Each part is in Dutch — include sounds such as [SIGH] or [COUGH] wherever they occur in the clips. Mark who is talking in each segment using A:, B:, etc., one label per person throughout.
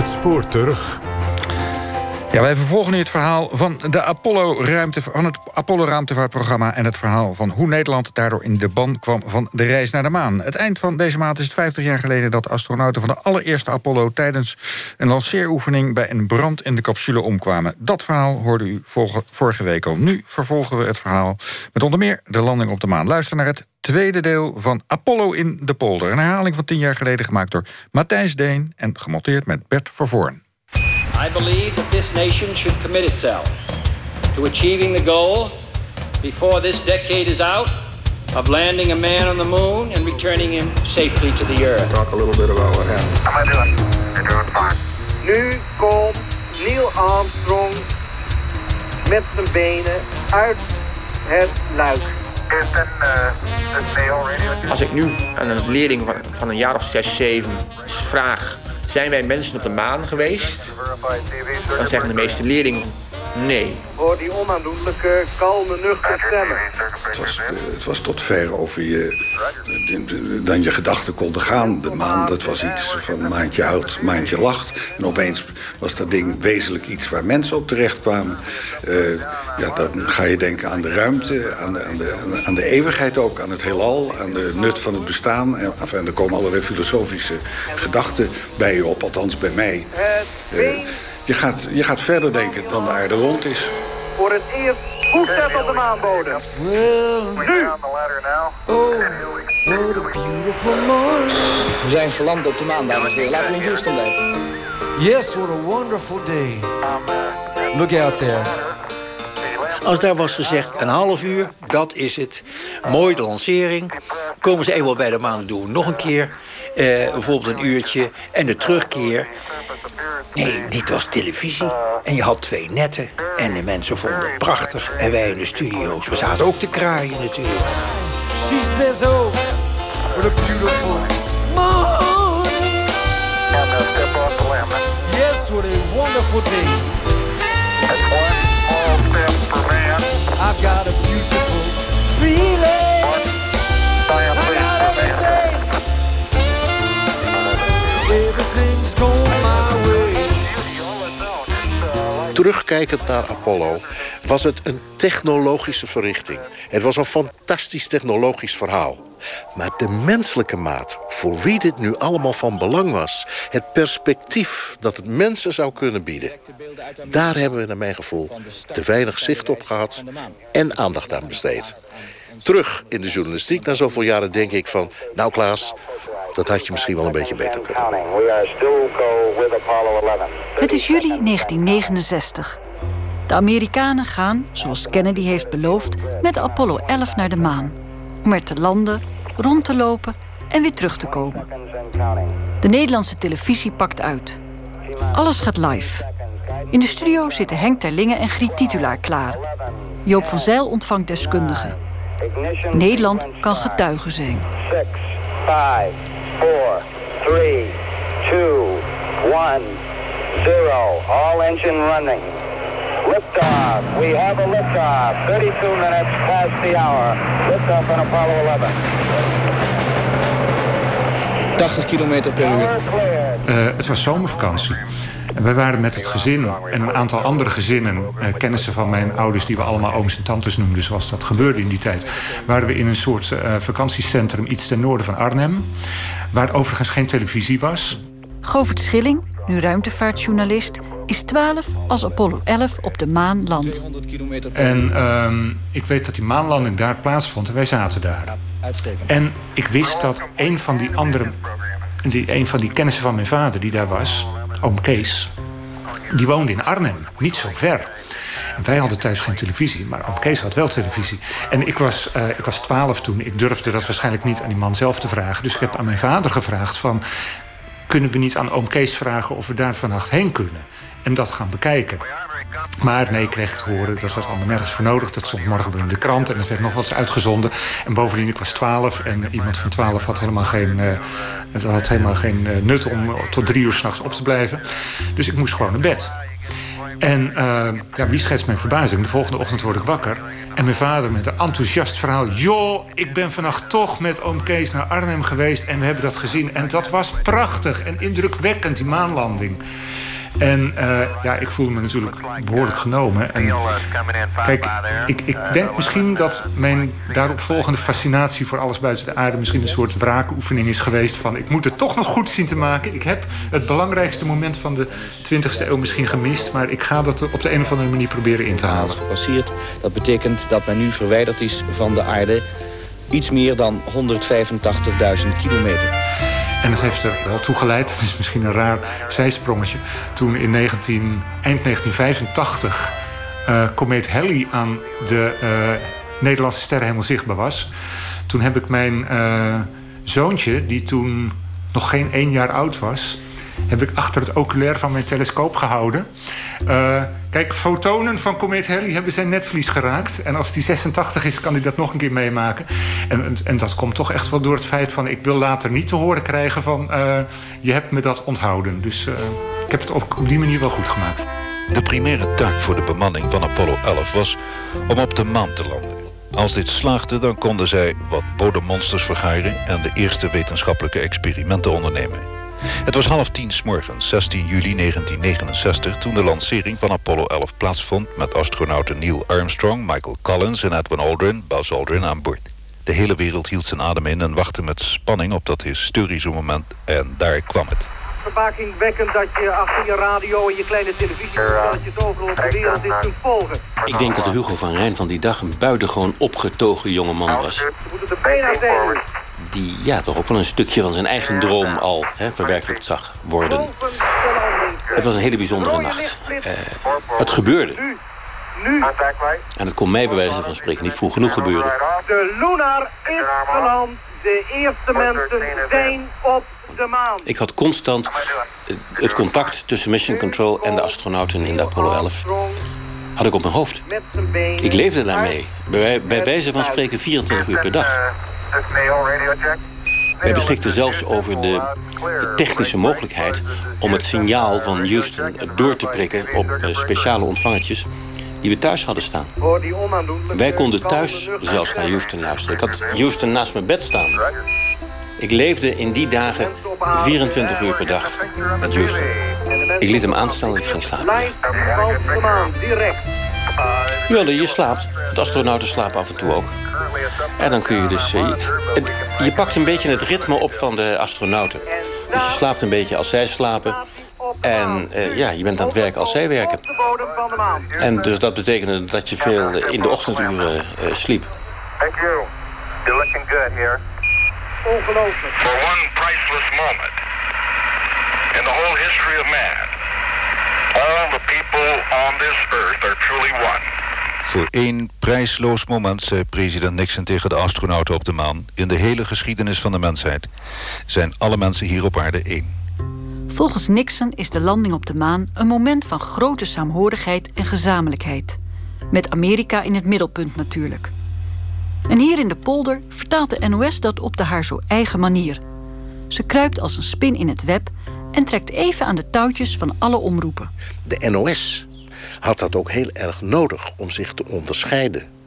A: Het spoor terug.
B: Ja, wij vervolgen nu het verhaal van, de Apollo ruimte, van het Apollo-ruimtevaartprogramma... en het verhaal van hoe Nederland daardoor in de ban kwam van de reis naar de maan. Het eind van deze maand is het 50 jaar geleden dat astronauten van de allereerste Apollo... tijdens een lanceeroefening bij een brand in de capsule omkwamen. Dat verhaal hoorde u vorige week al. Nu vervolgen we het verhaal met onder meer de landing op de maan. Luister naar het tweede deel van Apollo in de polder. Een herhaling van tien jaar geleden gemaakt door Matthijs Deen... en gemonteerd met Bert Vervoorn.
C: I believe that this nation should commit itself to achieving the goal before this decade is out of landing a man on the moon and returning him safely to the earth.
D: Talk a little bit about what happened.
E: How am I doing? You're doing fine.
F: Nu komt Neil Armstrong met zijn benen uit het luik.
G: Als ik nu aan een leerling van, van een jaar of 6, 7 vraag zijn wij mensen op de maan geweest? Dan zeggen de meeste leerlingen nee.
F: Hoor die onaandoenlijke, kalme, nuchter stemmen.
H: Het was, eh, het was tot ver over je, dan je gedachten konden gaan. De maan, dat was iets van maandje huilt, maandje lacht. En opeens was dat ding wezenlijk iets waar mensen op terecht kwamen. Uh, ja, dan ga je denken aan de ruimte, aan de, aan, de, aan de eeuwigheid ook, aan het heelal, aan de nut van het bestaan. En, en er komen allerlei filosofische gedachten bij je op, althans bij mij. Uh, je, gaat, je gaat verder denken dan de aarde rond is.
F: Voor het eerst voetstap op de maanbodem.
E: Well,
F: nu!
E: Oh, what a beautiful morning.
I: We zijn geland op de maan, dames en heren. Laten we in Houston blijven.
E: Yes, what a wonderful day. Look out there.
J: Als daar was gezegd een half uur, dat is het. Mooi de lancering. Komen ze eenmaal bij de maan doen nog een keer. Eh, bijvoorbeeld een uurtje. En de terugkeer. Nee, dit was televisie. En je had twee netten. En de mensen vonden het prachtig. En wij in de studio's, we zaten ook te kraaien natuurlijk.
E: She says, oh, what a beautiful morning. Yes, what a wonderful day. I've got a beautiful feeling.
K: Terugkijkend naar Apollo was het een technologische verrichting. Het was een fantastisch technologisch verhaal. Maar de menselijke maat, voor wie dit nu allemaal van belang was... het perspectief dat het mensen zou kunnen bieden... daar hebben we naar mijn gevoel te weinig zicht op gehad... en aandacht aan besteed. Terug in de journalistiek na zoveel jaren denk ik van... nou Klaas, dat had je misschien wel een beetje beter kunnen.
L: Het is juli 1969. De Amerikanen gaan, zoals Kennedy heeft beloofd, met Apollo 11 naar de maan. Om er te landen, rond te lopen en weer terug te komen. De Nederlandse televisie pakt uit. Alles gaat live. In de studio zitten Henk Terlingen en Griet Titulaar klaar. Joop van Zijl ontvangt deskundigen. Nederland kan getuige zijn.
F: 6, 5, 4, 3, 2, 1, 0. All engine running. Liftoff. We have a liftoff. 32 minutes past the hour. Liftoff on Apollo 11.
I: 80 kilometer per uur.
B: Uh, het was zomervakantie. En wij waren met het gezin en een aantal andere gezinnen... Uh, kennissen van mijn ouders, die we allemaal ooms en tantes noemden... zoals dat gebeurde in die tijd... waren we in een soort uh, vakantiecentrum iets ten noorden van Arnhem... waar overigens geen televisie was.
L: Govert Schilling, nu ruimtevaartjournalist... is 12 als Apollo 11 op de maan landt.
B: En uh, ik weet dat die maanlanding daar plaatsvond en wij zaten daar. En ik wist dat een van die andere... Die, een van die kennissen van mijn vader die daar was oom Kees, die woonde in Arnhem, niet zo ver. Wij hadden thuis geen televisie, maar oom Kees had wel televisie. En ik was, uh, ik was twaalf toen. Ik durfde dat waarschijnlijk niet aan die man zelf te vragen. Dus ik heb aan mijn vader gevraagd van... kunnen we niet aan oom Kees vragen of we daar vannacht heen kunnen? En dat gaan bekijken. Maar nee, ik kreeg het horen, dat was allemaal nergens voor nodig. Dat stond morgen weer in de krant en het werd nog wat uitgezonden. En bovendien, ik was twaalf en iemand van twaalf had helemaal geen, uh, had helemaal geen uh, nut om tot drie uur s'nachts op te blijven. Dus ik moest gewoon naar bed. En uh, ja, wie schetst mijn verbazing? De volgende ochtend word ik wakker. En mijn vader met een enthousiast verhaal. Joh, ik ben vannacht toch met oom Kees naar Arnhem geweest. En we hebben dat gezien. En dat was prachtig en indrukwekkend, die maanlanding. En uh, ja, ik voelde me natuurlijk behoorlijk genomen. En kijk, ik, denk misschien dat mijn daaropvolgende fascinatie voor alles buiten de aarde misschien een soort wraakoefening is geweest van ik moet het toch nog goed zien te maken. Ik heb het belangrijkste moment van de 20e eeuw misschien gemist, maar ik ga dat op de een of andere manier proberen in te halen.
I: Dat betekent dat men nu verwijderd is van de aarde iets meer dan 185.000 kilometer.
B: En dat heeft er wel toe geleid, [LAUGHS] het is misschien een raar zijsprongetje... toen in 19, eind 1985 uh, komeet Halley aan de uh, Nederlandse sterrenhemel zichtbaar was. Toen heb ik mijn uh, zoontje, die toen nog geen één jaar oud was heb ik achter het oculair van mijn telescoop gehouden. Uh, kijk, fotonen van komeet Halley hebben zijn netvlies geraakt. En als die 86 is, kan hij dat nog een keer meemaken. En, en, dat komt toch echt wel door het feit van... ik wil later niet te horen krijgen van... Uh, je hebt me dat onthouden. Dus uh, ik heb het op, op die manier wel goed gemaakt.
A: De primaire taak voor de bemanning van Apollo 11 was om op de maan te landen. Als dit slaagde, dan konden zij wat bodemmonsters vergaren... en de eerste wetenschappelijke experimenten ondernemen. Het was half tien s morgens, 16 juli 1969... toen de lancering van Apollo 11 plaatsvond... met astronauten Neil Armstrong, Michael Collins en Edwin Aldrin... Buzz Aldrin aan boord. De hele wereld hield zijn adem in en wachtte met spanning op dat historische moment. En daar kwam het.
D: Verbazingwekkend dat je achter je radio en je kleine televisie... dat je het overal op de wereld dit kunt volgen.
M: Ik denk dat Hugo van Rijn van die dag een buitengewoon opgetogen jonge man was.
D: We moeten er bijna zijn
M: die ja, toch ook wel een stukje van zijn eigen droom al hè, verwerkelijkt zag worden. Het was een hele bijzondere nacht. Uh, het gebeurde. En het kon mij bij wijze van spreken niet vroeg genoeg gebeuren.
D: De Lunar is geland. De eerste mensen zijn op de maan.
M: Ik had constant het contact tussen Mission Control en de astronauten in de Apollo 11 had ik op mijn hoofd. Ik leefde daarmee. Bij, bij wijze van spreken 24 uur per dag. Wij beschikten zelfs over de technische mogelijkheid om het signaal van Houston door te prikken op eh, speciale ontvangertjes die we thuis hadden staan. Wij konden thuis zelfs naar Houston luisteren. Ik had Houston naast mijn bed staan. Ik leefde in die dagen 24 uur per dag met Houston. Ik liet hem aanstaan dat ik ging slapen. Jawel, je slaapt. De astronauten slapen af en toe ook. En dan kun je dus... Eh, je, je pakt een beetje het ritme op van de astronauten. Dus je slaapt een beetje als zij slapen. En uh, ja, je bent aan het werken als zij werken. En dus dat betekende dat je veel in de ochtenduren uh, sliep.
F: Thank you. You're looking good here.
D: Ongelooflijk.
F: For one priceless moment in the whole history of man, all the people on this earth are truly one.
A: Voor één prijsloos moment, zei president Nixon tegen de astronauten op de maan... in de hele geschiedenis van de mensheid zijn alle mensen hier op aarde één.
L: Volgens Nixon is de landing op de maan een moment van grote saamhorigheid en gezamenlijkheid. Met Amerika in het middelpunt natuurlijk. En hier in de polder vertaalt de NOS dat op de haar zo eigen manier. Ze kruipt als een spin in het web en trekt even aan de touwtjes van alle omroepen.
K: De NOS had dat ook heel erg nodig om zich te onderscheiden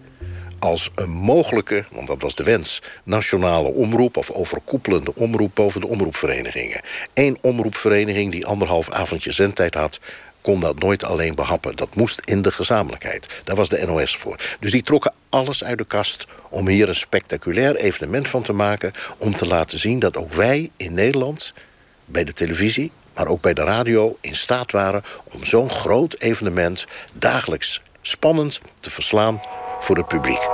K: als een mogelijke, want dat was de wens, nationale omroep of overkoepelende omroep boven de omroepverenigingen. Eén omroepvereniging die anderhalf avondje zendtijd had, kon dat nooit alleen behappen. Dat moest in de gezamenlijkheid. Daar was de NOS voor. Dus die trokken alles uit de kast om hier een spectaculair evenement van te maken. Om te laten zien dat ook wij in Nederland bij de televisie maar ook bij de radio in staat waren om zo'n groot evenement dagelijks spannend te verslaan voor het publiek.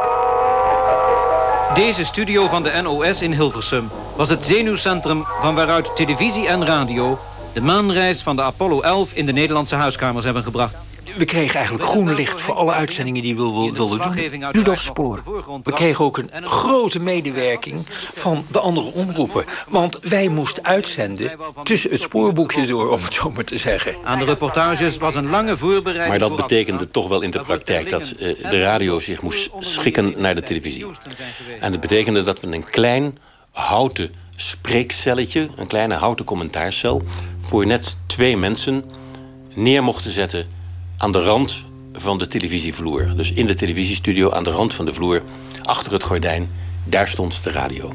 N: Deze studio van de NOS in Hilversum was het zenuwcentrum van waaruit televisie en radio de maanreis van de Apollo 11 in de Nederlandse huiskamers hebben gebracht
J: we kregen eigenlijk groen licht voor alle uitzendingen die we wilden doen. Rudolf Spoor. We kregen ook een grote medewerking van de andere omroepen. Want wij moesten uitzenden tussen het spoorboekje door, om het zo maar te zeggen.
N: Aan de reportages was een lange voorbereiding...
M: Maar dat betekende toch wel in de praktijk dat uh, de radio zich moest schikken naar de televisie. En dat betekende dat we een klein houten spreekcelletje, een kleine houten commentaarcel... voor net twee mensen neer mochten zetten aan de rand van de televisievloer. Dus in de televisiestudio, aan de rand van de vloer, achter het gordijn, daar stond de radio.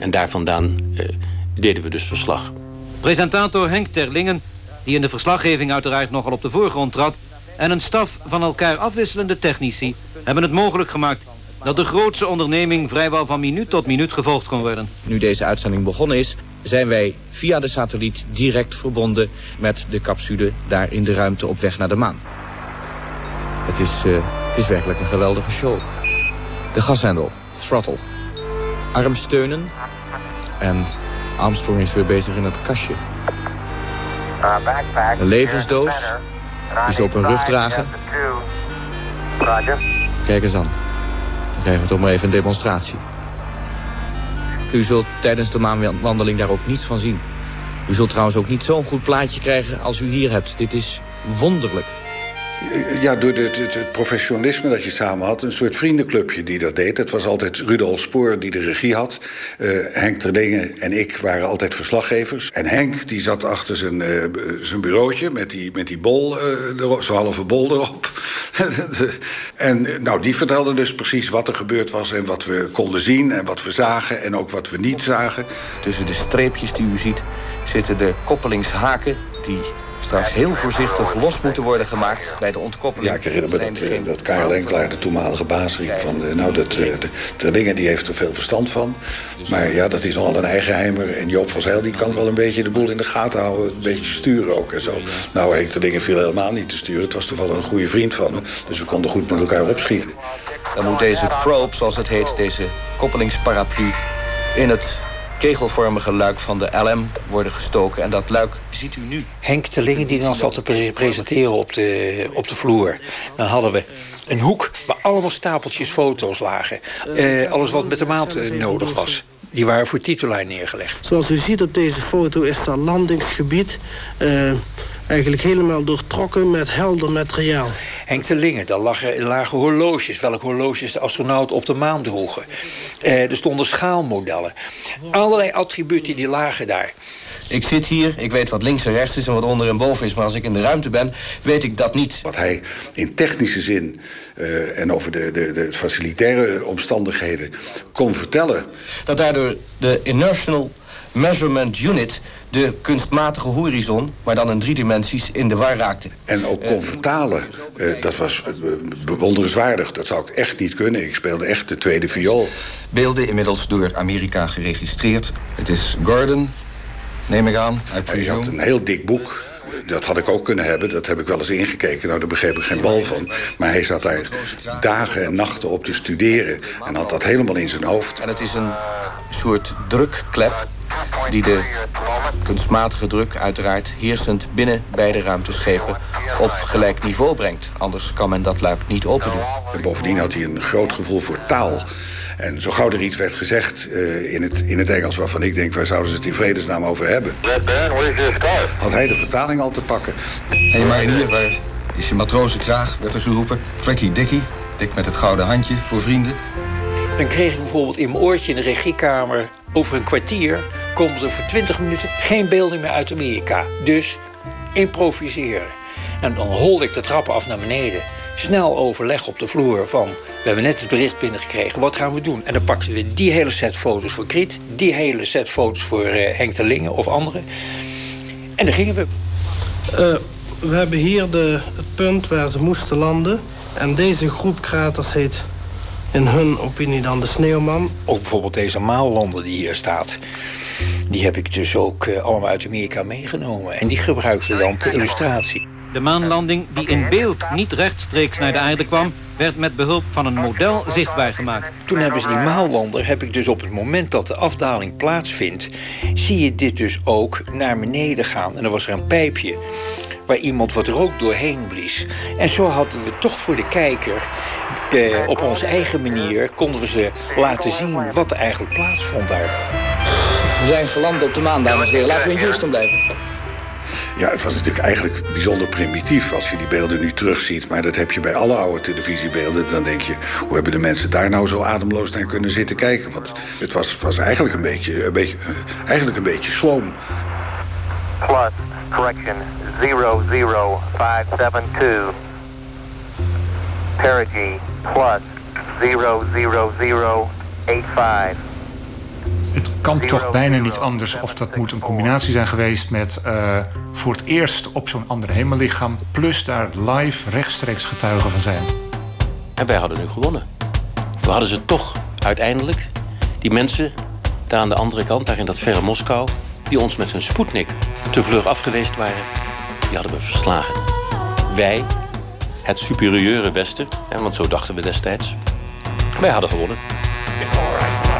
M: En daar vandaan eh, deden we dus verslag.
N: Presentator Henk Terlingen, die in de verslaggeving uiteraard nogal op de voorgrond trad... en een staf van elkaar afwisselende technici hebben het mogelijk gemaakt dat de grootste onderneming vrijwel van minuut tot minuut gevolgd kon worden.
I: Nu deze uitzending begonnen is, zijn wij via de satelliet direct verbonden met de capsule daar in de ruimte op weg naar de maan. Het is, uh, het is werkelijk een geweldige show. De gashendel, throttle. Arm steunen. En Armstrong is weer bezig in het kastje. Een levensdoos. Die ze op hun rug dragen. Kijk eens aan. Dan krijgen we toch maar even een demonstratie. U zult tijdens de maanwandeling daar ook niets van zien. U zult trouwens ook niet zo'n goed plaatje krijgen als u hier hebt. Dit is wonderlijk.
H: Ja, door het, het, professionalisme dat je samen had. Een soort vriendenclubje die dat deed. Het was altijd Rudolf Spoor die de regie had. Uh, Henk Terdingen en ik waren altijd verslaggevers. En Henk die zat achter zijn, uh, zijn bureautje met die, met die bol, uh, zo'n halve bol erop. [LAUGHS] en nou, die vertelde dus precies wat er gebeurd was... en wat we konden zien en wat we zagen en ook wat we niet zagen.
I: Tussen de streepjes die u ziet zitten de koppelingshaken... die straks heel voorzichtig los moeten worden gemaakt bij de ontkoppeling.
H: Ja, ik herinner me dat, uh, dat Karel Enklaar, de toenmalige baas, riep van... Uh, nou, dat, uh, de dingen die heeft er veel verstand van. Maar ja, dat is nogal een eigenheimer. En Joop van Zijl die kan wel een beetje de boel in de gaten houden. Een beetje sturen ook en zo. Nou, heeft de dingen viel helemaal niet te sturen. Het was toevallig een goede vriend van me. Dus we konden goed met elkaar opschieten.
I: Dan moet deze probe, zoals het heet, deze koppelingsparaplu... in het kegelvormige luik van de LM worden gestoken. En dat luik ziet u nu.
J: Henk Telingen die dan zat te presenteren op de, op de vloer. Dan hadden we een hoek waar allemaal stapeltjes foto's lagen. Uh, alles wat met de maat uh, nodig was. Die waren voor titellijn neergelegd.
O: Zoals u ziet op deze foto is dat landingsgebied... Uh, eigenlijk helemaal doortrokken met helder materiaal.
J: Henk de Lingen, daar lagen, lagen horloges. Welke horloges de astronauten op de maan droegen. Eh, er stonden schaalmodellen. Allerlei attributen die lagen daar.
I: Ik zit hier, ik weet wat links en rechts is en wat onder en boven is... maar als ik in de ruimte ben, weet ik dat niet.
H: Wat hij in technische zin uh, en over de, de, de facilitaire omstandigheden kon vertellen...
I: Dat daardoor de Inertial Measurement Unit de kunstmatige horizon, maar dan in drie dimensies, in de war raakte.
H: En ook kon vertalen. Uh, dat was uh, bewonderenswaardig. Dat zou ik echt niet kunnen. Ik speelde echt de tweede viool.
I: Beelden inmiddels door Amerika geregistreerd. Het is Gordon, neem ik aan.
H: Hij had een heel dik boek. Dat had ik ook kunnen hebben. Dat heb ik wel eens ingekeken. Nou, daar begreep ik geen bal van. Maar hij zat daar dagen en nachten op te studeren. En had dat helemaal in zijn hoofd.
I: En het is een soort drukklep die de kunstmatige druk uiteraard heersend binnen beide ruimteschepen op gelijk niveau brengt. Anders kan men dat luik niet open doen.
H: En bovendien had hij een groot gevoel voor taal. En zo gauw er iets werd gezegd uh, in, het, in het Engels waarvan ik denk... waar zouden ze het in vredesnaam over hebben? Had hij de vertaling al te pakken.
I: Hé hey marinier, waar is je matrozenkraag, werd er geroepen. Trekkie Dickie, dik met het gouden handje voor vrienden.
J: Dan kreeg ik bijvoorbeeld in mijn oortje in de regiekamer... over een kwartier komen er voor 20 minuten geen beelden meer uit Amerika. Dus improviseren. En dan holde ik de trappen af naar beneden. Snel overleg op de vloer van... we hebben net het bericht binnengekregen, wat gaan we doen? En dan pakten we die hele set foto's voor Kriet... die hele set foto's voor uh, Henk de Lingen of anderen. En dan gingen we.
O: Uh, we hebben hier de, het punt waar ze moesten landen. En deze groep kraters heet in hun opinie dan de Sneeuwman.
J: Ook bijvoorbeeld deze maallanden die hier staat. Die heb ik dus ook uh, allemaal uit Amerika meegenomen. En die gebruikten dan ter illustratie.
N: De maanlanding, die in beeld niet rechtstreeks naar de aarde kwam... werd met behulp van een model zichtbaar gemaakt.
J: Toen hebben ze die maanlander, heb ik dus op het moment dat de afdaling plaatsvindt... zie je dit dus ook naar beneden gaan. En er was er een pijpje waar iemand wat rook doorheen blies. En zo hadden we toch voor de kijker... Eh, op onze eigen manier konden we ze laten zien wat er eigenlijk plaatsvond daar.
I: We zijn geland op de maan, dames en heren. Laten we in Houston blijven.
H: Ja, het was natuurlijk eigenlijk bijzonder primitief als je die beelden nu terugziet. Maar dat heb je bij alle oude televisiebeelden. Dan denk je, hoe hebben de mensen daar nou zo ademloos naar kunnen zitten kijken? Want het was, was eigenlijk, een beetje, een beetje, uh, eigenlijk een beetje sloom.
F: Plus, correction, 00572. perigee plus 00085.
B: Het kan toch bijna niet anders of dat moet een combinatie zijn geweest met uh, voor het eerst op zo'n ander hemellichaam, plus daar live rechtstreeks getuigen van zijn.
M: En wij hadden nu gewonnen. We hadden ze toch uiteindelijk, die mensen daar aan de andere kant, daar in dat verre Moskou, die ons met hun Sputnik te vlug afgeweest waren, die hadden we verslagen. Wij, het superieure Westen, want zo dachten we destijds, wij hadden gewonnen.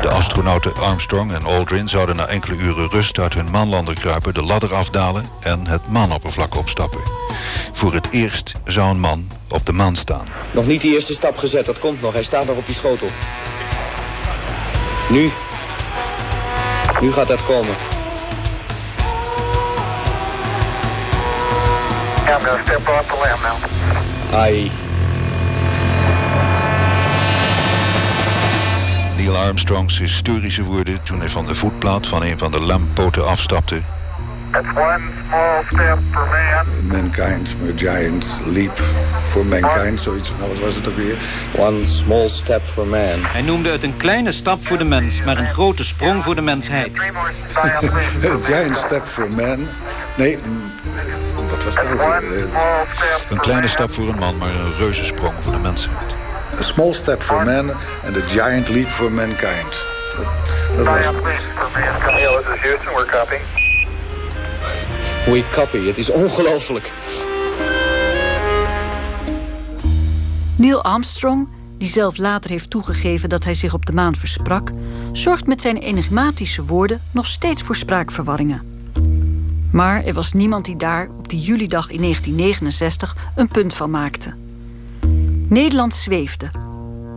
A: De astronauten Armstrong en Aldrin zouden na enkele uren rust uit hun maanlander kruipen, de ladder afdalen en het maanoppervlak opstappen. Voor het eerst zou een man op de maan staan.
I: Nog niet die eerste stap gezet, dat komt nog. Hij staat nog op die schotel. Nu. Nu gaat dat komen.
F: I'm gonna step off the limb now.
I: Ai.
A: Neil Armstrongs historische woorden toen hij van de voetplaat van een van de lamppoten afstapte.
F: One small step for man.
H: Mankind, a giant leap for mankind, zoiets. Nou, wat was het ook weer?
I: One small step for man.
N: Hij noemde het een kleine stap voor de mens, maar een grote sprong voor de mensheid. [LAUGHS]
H: A giant step for man. Nee, mm, wat was dat ook weer? Eh,
A: Een kleine stap voor een man, maar een reuzensprong voor de mensheid.
H: A small step for man and a giant leap for mankind. Dat, dat was
F: Houston. We're copy.
I: We copy. Het is ongelooflijk.
L: Neil Armstrong, die zelf later heeft toegegeven dat hij zich op de maan versprak, zorgt met zijn enigmatische woorden nog steeds voor spraakverwarringen. Maar er was niemand die daar op die julidag in 1969 een punt van maakte. Nederland zweefde,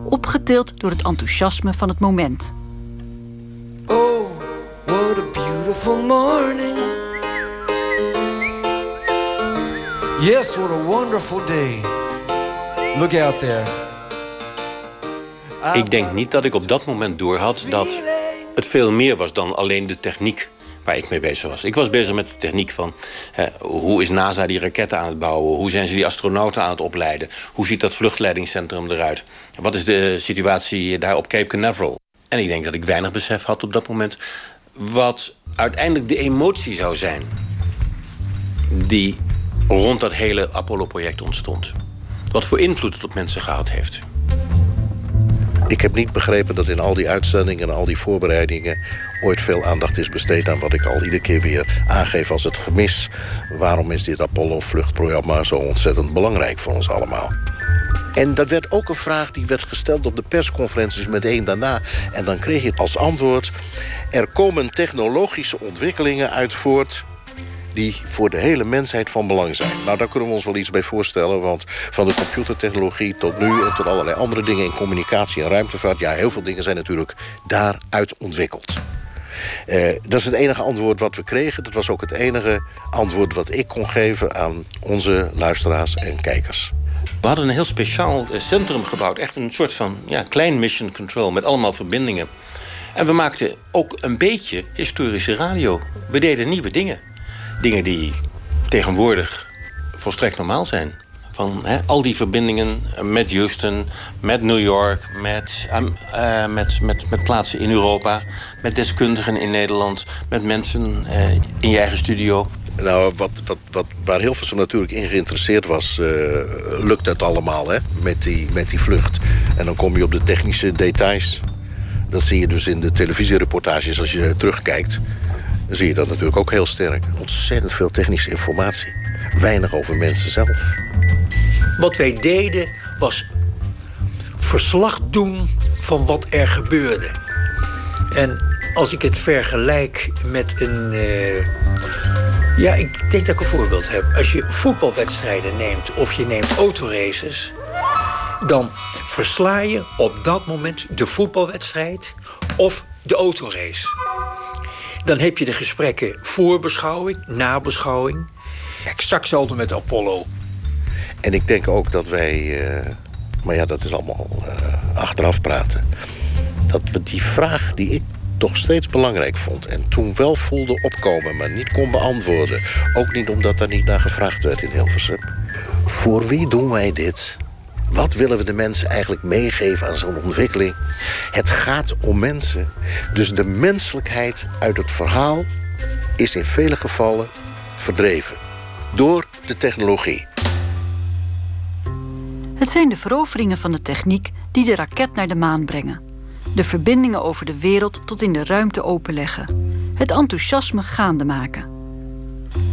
L: opgetild door het enthousiasme van het moment.
E: Oh, what a beautiful morning. Yes, what a wonderful day. Look out there.
M: Ik denk niet dat ik op dat moment doorhad dat het veel meer was dan alleen de techniek waar ik mee bezig was. Ik was bezig met de techniek van hè, hoe is NASA die raketten aan het bouwen? Hoe zijn ze die astronauten aan het opleiden? Hoe ziet dat vluchtleidingscentrum eruit? Wat is de situatie daar op Cape Canaveral? En ik denk dat ik weinig besef had op dat moment wat uiteindelijk de emotie zou zijn die rond dat hele Apollo-project ontstond. Wat voor invloed het op mensen gehad heeft.
K: Ik heb niet begrepen dat in al die uitzendingen en al die voorbereidingen ooit veel aandacht is besteed aan wat ik al iedere keer weer aangeef als het gemis. Waarom is dit Apollo-vluchtprogramma zo ontzettend belangrijk voor ons allemaal? En dat werd ook een vraag die werd gesteld op de persconferenties meteen daarna. En dan kreeg je als antwoord... er komen technologische ontwikkelingen uit voort die voor de hele mensheid van belang zijn. Nou, daar kunnen we ons wel iets bij voorstellen... want van de computertechnologie tot nu... en tot allerlei andere dingen in communicatie en ruimtevaart... ja, heel veel dingen zijn natuurlijk daaruit ontwikkeld. Uh, dat is het enige antwoord wat we kregen. Dat was ook het enige antwoord wat ik kon geven... aan onze luisteraars en kijkers.
M: We hadden een heel speciaal eh, centrum gebouwd. Echt een soort van ja, klein mission control met allemaal verbindingen. En we maakten ook een beetje historische radio. We deden nieuwe dingen. Dingen die tegenwoordig volstrekt normaal zijn. Van al die verbindingen met Houston, met New York, met, uh, met, met, met plaatsen in Europa, met deskundigen in Nederland, met mensen uh, in je eigen studio.
K: Nou, wat, wat, wat, waar Hilversum natuurlijk in geïnteresseerd was... Uh, lukt het allemaal, hè, met die, met die vlucht. En dan kom je op de technische details. Dat zie je dus in de televisiereportages als je terugkijkt. Dan zie je dat natuurlijk ook heel sterk. Ontzettend veel technische informatie. Weinig over mensen zelf.
J: Wat wij deden was verslag doen van wat er gebeurde. En als ik het vergelijk met een... Uh, ja, ik denk dat ik een voorbeeld heb. Als je voetbalwedstrijden neemt of je neemt autoraces... dan versla je op dat moment de voetbalwedstrijd of de autorace. Dan heb je de gesprekken voorbeschouwing, nabeschouwing. Exact hetzelfde met Apollo.
K: En ik denk ook dat wij, uh, maar ja, dat is allemaal uh, achteraf praten. Dat we die vraag die ik toch steeds belangrijk vond... en toen wel voelde opkomen, maar niet kon beantwoorden. Ook niet omdat daar niet naar gevraagd werd in Hilversum. Voor wie doen wij dit? Wat willen we de mensen eigenlijk meegeven aan zo'n ontwikkeling? Het gaat om mensen. Dus de menselijkheid uit het verhaal is in vele gevallen verdreven. Door de technologie.
L: Het zijn de veroveringen van de techniek die de raket naar de maan brengen. De verbindingen over de wereld tot in de ruimte openleggen. Het enthousiasme gaande maken.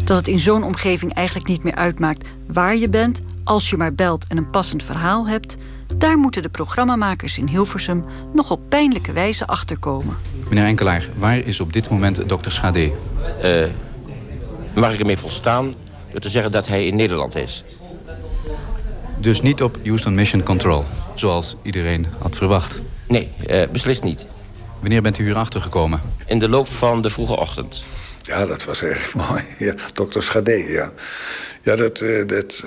L: Dat het in zo'n omgeving eigenlijk niet meer uitmaakt waar je bent, als je maar belt en een passend verhaal hebt, daar moeten de programmamakers in Hilversum nog op pijnlijke wijze achterkomen.
P: Meneer Enkelaar, waar is op dit moment dokter Schade?
Q: Uh, mag ik ermee volstaan door te zeggen dat hij in Nederland is?
P: Dus niet op Houston Mission Control, zoals iedereen had verwacht?
Q: Nee, uh, beslist niet.
P: Wanneer bent u hier achter gekomen?
Q: In de loop van de vroege ochtend.
H: Ja, dat was erg [LAUGHS] mooi. Ja, dokter Schade, ja. Ja, dat... Uh, dat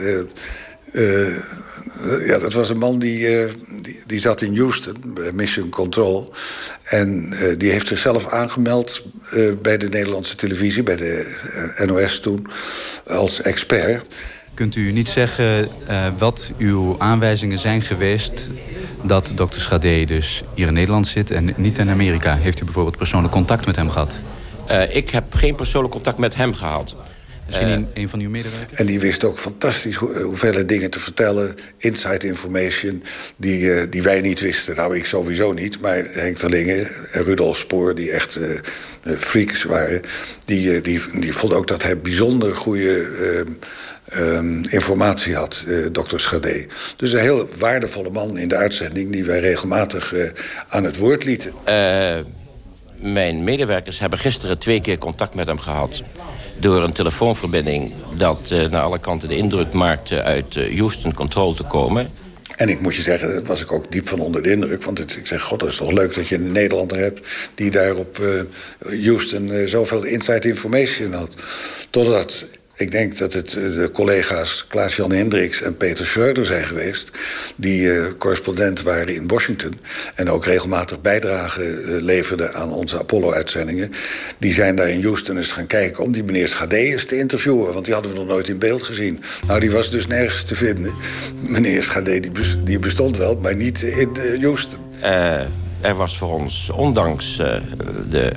H: uh, ja, dat was een man die, uh, die, die, zat in Houston, bij Mission Control. En uh, die heeft zichzelf aangemeld bij de Nederlandse televisie, bij de NOS toen, als expert.
P: Kunt u niet zeggen wat uw aanwijzingen zijn geweest dat dokter Schade dus hier in Nederland zit en niet in Amerika? Heeft u bijvoorbeeld persoonlijk contact met hem gehad?
Q: ik heb geen persoonlijk contact met hem gehad.
P: Misschien een, een van uw medewerkers?
H: En die wist ook fantastisch hoe, hoeveel dingen te vertellen. Inside information die, uh, die wij niet wisten. Nou, ik sowieso niet. Maar Henk Terlingen en Rudolf Spoor, die echt uh, freaks waren... Die, uh, die, die vonden ook dat hij bijzonder goede... Um, informatie had, uh, dokter Schade. Dus een heel waardevolle man in de uitzending... die wij regelmatig uh, aan het woord lieten.
Q: Uh, mijn medewerkers hebben gisteren twee keer contact met hem gehad door een telefoonverbinding... dat uh, naar alle kanten de indruk maakte uit uh, Houston Control te komen.
H: En ik moet je zeggen, daar was ik ook diep van onder de indruk. Want het, ik zeg, god, dat is toch leuk dat je een Nederlander hebt... die daar op uh, Houston zoveel inside information had. Totdat ik denk dat het de collega's Klaas-Jan Hendricks en Peter Schreuder zijn geweest... die uh, correspondent waren in Washington... en ook regelmatig bijdrage uh, leverden aan onze Apollo-uitzendingen. Die zijn daar in Houston eens gaan kijken om die meneer Schade eens te interviewen... want die hadden we nog nooit in beeld gezien. Nou, die was dus nergens te vinden. Meneer Schade die, die bestond wel, maar niet in Houston.
Q: er was voor ons, ondanks de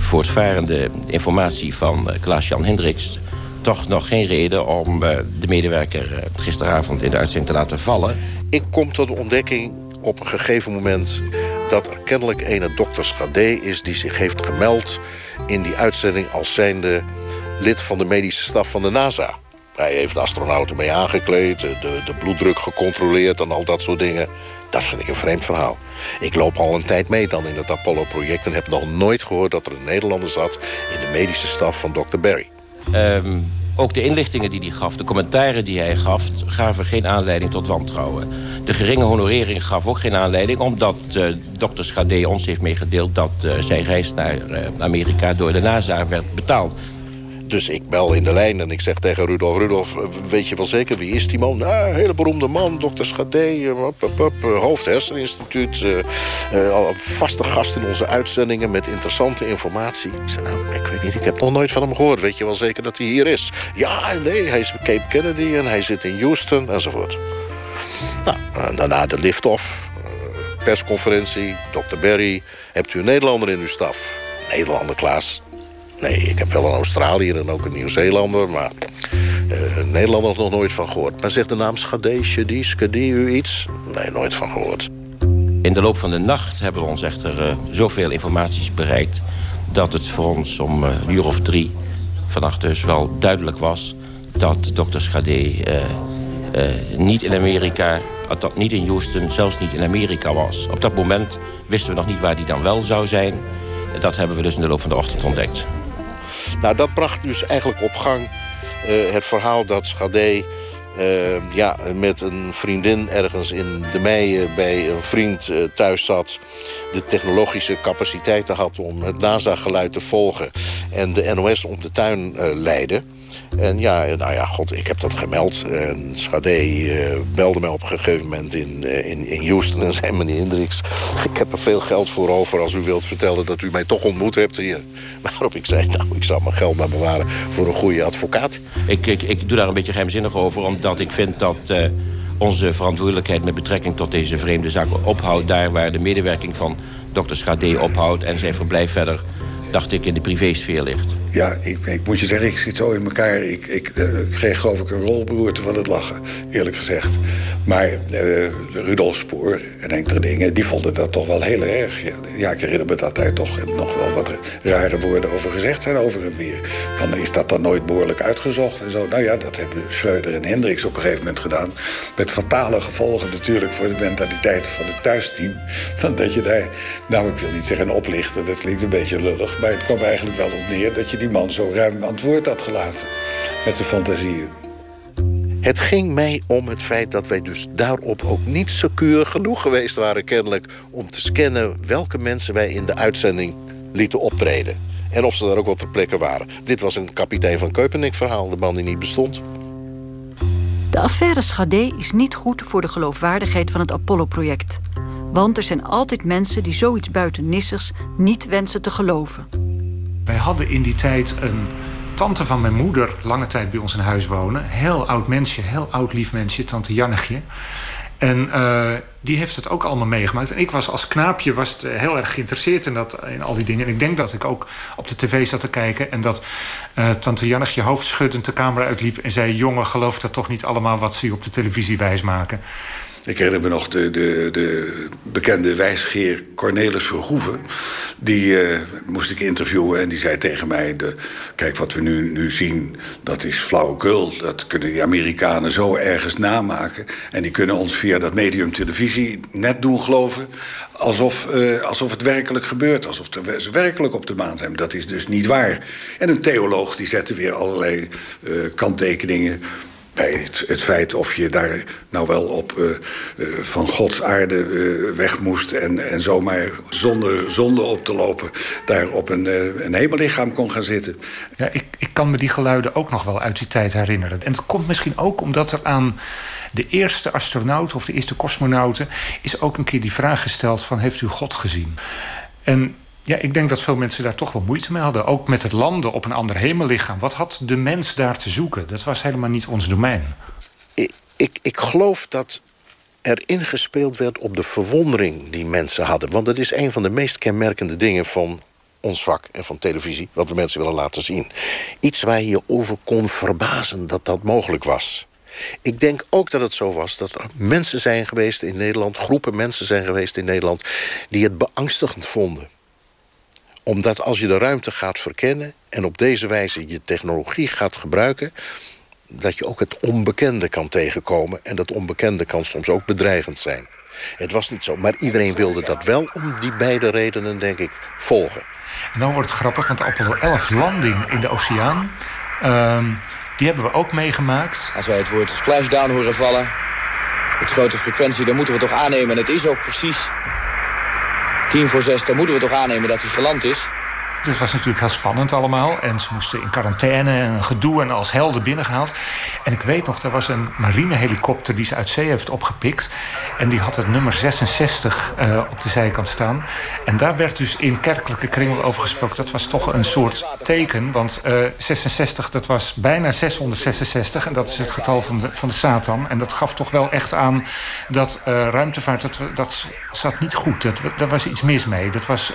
Q: voortvarende informatie van uh, Klaas-Jan Hendricks... toch nog geen reden om uh, de medewerker gisteravond in de uitzending te laten vallen.
K: Ik kom tot de ontdekking op een gegeven moment... dat er kennelijk een dokter Schade is die zich heeft gemeld... in die uitzending als zijnde lid van de medische staf van de NASA. Hij heeft de astronauten mee aangekleed, de, de bloeddruk gecontroleerd en al dat soort dingen... Dat vind ik een vreemd verhaal. Ik loop al een tijd mee dan in het Apollo-project... en heb nog nooit gehoord dat er een Nederlander zat... in de medische staf van Dr. Barry.
Q: Um, ook de inlichtingen die hij gaf, de commentaren die hij gaf... gaven geen aanleiding tot wantrouwen. De geringe honorering gaf ook geen aanleiding... omdat uh, dokter Schade ons heeft meegedeeld... dat uh, zijn reis naar uh, Amerika door de NASA werd betaald.
K: Dus ik bel in de lijn en ik zeg tegen Rudolf... Rudolf, weet je wel zeker, wie is die man? Nou, hele beroemde man, dokter Schade, uh, hoofd herseninstituut... Uh, uh, vaste gast in onze uitzendingen met interessante informatie. Ik zei, nou, ik weet niet, ik heb nog nooit van hem gehoord. Weet je wel zeker dat hij hier is? Ja, nee, hij is Cape Kennedy en hij zit in Houston, enzovoort. Nou, daarna de lift-off, persconferentie, dokter Berry. Hebt u een Nederlander in uw staf? Nederlander, Klaas. Nee, ik heb wel een Australiër en ook een Nieuw-Zeelander, maar uh, Nederlander nog nooit van gehoord. Maar zegt de naam Schade, Shadi, Skadi u iets? Nee, nooit van gehoord.
Q: In de loop van de nacht hebben we ons echter uh, zoveel informaties bereikt... dat het voor ons om uh, een uur of drie vannacht dus wel duidelijk was... dat dokter Schade niet in Amerika, dat niet in Houston, zelfs niet in Amerika was. Op dat moment wisten we nog niet waar die dan wel zou zijn. Dat hebben we dus in de loop van de ochtend ontdekt.
K: Nou, dat bracht dus eigenlijk op gang uh, het verhaal dat Schade... Uh, ja, met een vriendin ergens in de mei bij een vriend uh, thuis zat... de technologische capaciteiten had om het NASA-geluid te volgen... en de NOS om de tuin leidde... En ja, nou ja, god, ik heb dat gemeld. Schade uh, belde mij op een gegeven moment in, uh, in, in Houston en zei... meneer Hendricks, ik heb er veel geld voor over... als u wilt vertellen dat u mij toch ontmoet hebt hier. [LAUGHS] Waarop ik zei, nou, ik zal mijn geld maar bewaren... voor een goede advocaat.
Q: Ik, ik, ik doe daar een beetje geheimzinnig over... omdat ik vind dat... Uh, onze verantwoordelijkheid met betrekking tot deze vreemde zaak ophoudt... daar waar de medewerking van dokter Schade ophoudt... en zijn verblijf verder, dacht ik, in de privésfeer ligt.
H: Ja, ik, ik, moet je zeggen, ik zit zo in elkaar. Ik, ik, eh, ik kreeg geloof ik een rolberoerte van het lachen, eerlijk gezegd. Maar uh, Rudolf Spoor en enkele dingen, die vonden dat toch wel heel erg. Ja, ik herinner me dat daar toch nog wel wat rare woorden over gezegd zijn over en weer. Dan is dat dan nooit behoorlijk uitgezocht en zo. Nou ja, dat hebben Schreuder en Hendricks op een gegeven moment gedaan. Met fatale gevolgen natuurlijk voor de mentaliteit van het thuisteam. Dat je daar, nou ik wil niet zeggen oplichten, dat klinkt een beetje lullig. Maar het kwam eigenlijk wel op neer dat je die man zo ruim antwoord had gelaten. Met zijn fantasieën.
K: Het ging mij om het feit dat wij dus daarop ook niet secuur genoeg geweest waren... kennelijk om te scannen welke mensen wij in de uitzending lieten optreden. En of ze daar ook wel ter plekke waren. Dit was een kapitein van Keupenik verhaal, de man die niet bestond.
L: De affaire Schade is niet goed voor de geloofwaardigheid van het Apollo-project. Want er zijn altijd mensen die zoiets buitennissigs niet wensen te geloven.
B: Wij hadden in die tijd een tante van mijn moeder lange tijd bij ons in huis wonen. Heel oud mensje, heel oud lief mensje, tante Jannetje. En uh, die heeft het ook allemaal meegemaakt. En ik was als knaapje was het heel erg geïnteresseerd in, dat, in al die dingen. En ik denk dat ik ook op de tv zat te kijken... en dat uh, tante Jannetje hoofdschuddend de camera uitliep... en zei, jongen, geloof dat toch niet allemaal wat ze je op de televisie wijsmaken.
H: Ik herinner me nog de, de, de bekende wijsgeer Cornelis Verhoeven. Die uh, moest ik interviewen en die zei tegen mij... De, kijk, wat we nu, nu zien, dat is flauwekul. Dat kunnen die Amerikanen zo ergens namaken. En die kunnen ons via dat medium televisie net doen geloven... alsof, uh, alsof het werkelijk gebeurt, alsof ze werkelijk op de maan zijn. Dat is dus niet waar. En een theoloog die zette weer allerlei uh, kanttekeningen bij het, feit of je daar nou wel op uh, uh, van Gods aarde uh, weg moest... en, en zomaar zonder zonde op te lopen daar op een, een hemellichaam kon gaan zitten.
B: Ja, ik, ik kan me die geluiden ook nog wel uit die tijd herinneren. En het komt misschien ook omdat er aan de eerste astronauten... of de eerste cosmonauten is ook een keer die vraag gesteld van... heeft u God gezien? En ja, ik denk dat veel mensen daar toch wel moeite mee hadden. Ook met het landen op een ander hemellichaam. Wat had de mens daar te zoeken? Dat was helemaal niet ons domein.
K: Ik, ik, ik geloof dat er ingespeeld werd op de verwondering die mensen hadden. Want dat is een van de meest kenmerkende dingen van ons vak en van televisie... wat we mensen willen laten zien. Iets waar je over kon verbazen dat dat mogelijk was. Ik denk ook dat het zo was dat er mensen zijn geweest in Nederland... groepen mensen zijn geweest in Nederland... die het beangstigend vonden omdat als je de ruimte gaat verkennen... en op deze wijze je technologie gaat gebruiken... dat je ook het onbekende kan tegenkomen. En dat onbekende kan soms ook bedreigend zijn. Het was niet zo, maar iedereen wilde dat wel om die beide redenen, denk ik, volgen.
B: En dan wordt het grappig, want de Apollo 11 landing in de oceaan... Uh, die hebben we ook meegemaakt.
R: Als wij het woord splashdown horen vallen... met grote frequentie, dan moeten we toch aannemen... en het is ook precies tien voor zes, dan moeten we toch aannemen dat hij geland is.
B: Het was natuurlijk heel spannend allemaal. En ze moesten in quarantaine en een gedoe en als helden binnengehaald. En ik weet nog, er was een marinehelikopter die ze uit zee heeft opgepikt. En die had het nummer 66 uh, op de zijkant staan. En daar werd dus in kerkelijke kringen over gesproken. Dat was toch een soort teken. Want uh, 66, dat was bijna 666. En dat is het getal van de, van de Satan. En dat gaf toch wel echt aan dat uh, ruimtevaart, dat, dat zat niet goed. Dat, daar was iets mis mee. Dat was,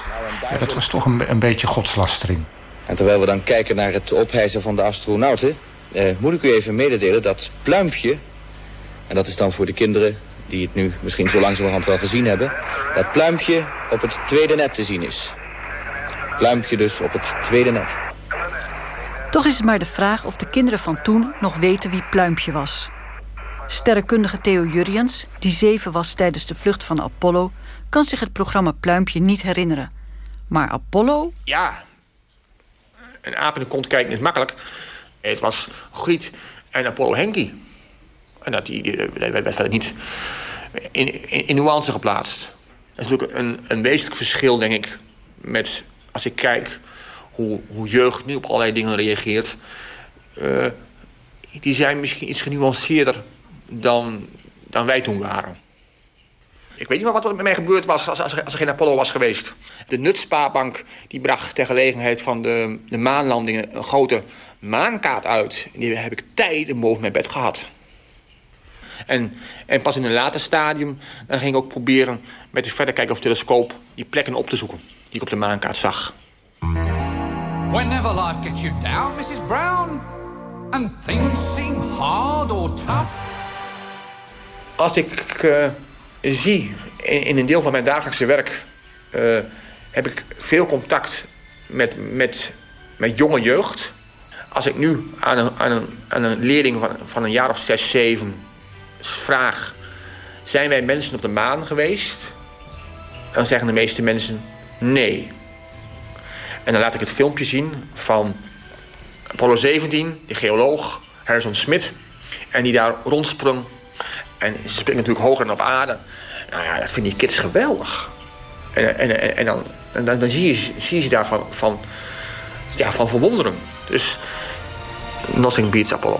B: dat was toch een, een beetje godslastering.
R: En terwijl we dan kijken naar het ophijzen van de astronauten... Eh, moet ik u even mededelen dat Pluimpje... en dat is dan voor de kinderen die het nu misschien zo langzamerhand wel gezien hebben... dat Pluimpje op het tweede net te zien is. Pluimpje dus op het tweede net.
L: Toch is het maar de vraag of de kinderen van toen nog weten wie Pluimpje was. Sterrenkundige Theo Jurriens, die zeven was tijdens de vlucht van Apollo... kan zich het programma Pluimpje niet herinneren... Maar Apollo?
G: Ja. Een aap in de kont kijken is makkelijk. Het was Griet en Apollo Henky. En dat die, die, werd verder niet in, in, nuance geplaatst. Dat is natuurlijk een, een wezenlijk verschil, denk ik, met als ik kijk hoe, hoe jeugd nu op allerlei dingen reageert. Uh, die zijn misschien iets genuanceerder dan, dan wij toen waren. Ik weet niet meer wat er met mij gebeurd was als, als, als er geen Apollo was geweest. De Nutspaarbank die bracht ter gelegenheid van de, de maanlandingen een grote maankaart uit. En die heb ik tijden boven mijn bed gehad. En, en pas in een later stadium dan ging ik ook proberen met de verderkijker of telescoop die plekken op te zoeken die ik op de maankaart zag.
S: Whenever life gets you down, Mrs. Brown, and things seem hard or tough.
G: Als ik uh, zie in, een deel van mijn dagelijkse werk, uh, heb ik veel contact met, met, met jonge jeugd. Als ik nu aan een, aan een, aan een leerling van, van een jaar of zes, zeven vraag: zijn wij mensen op de maan geweest? Dan zeggen de meeste mensen nee. En dan laat ik het filmpje zien van Apollo 17, de geoloog Harrison Smith. En die daar rondsprong. En ze springen natuurlijk hoger dan op aarde. Nou ja, dat vinden die kids geweldig. En, en, en, dan, en dan, dan, zie, je, zie ze daarvan van, ja, van verwonderen. Dus nothing beats Apollo.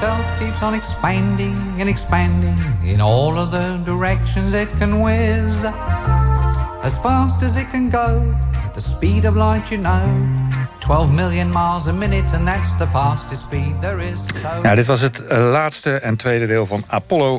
S: itself keeps on expanding and expanding in all of the directions it can whiz. As fast as it can go, the speed of light, you know. 12 million miles a minute and that's the fastest speed there is. So...
T: Ja, dit was het laatste en tweede deel van Apollo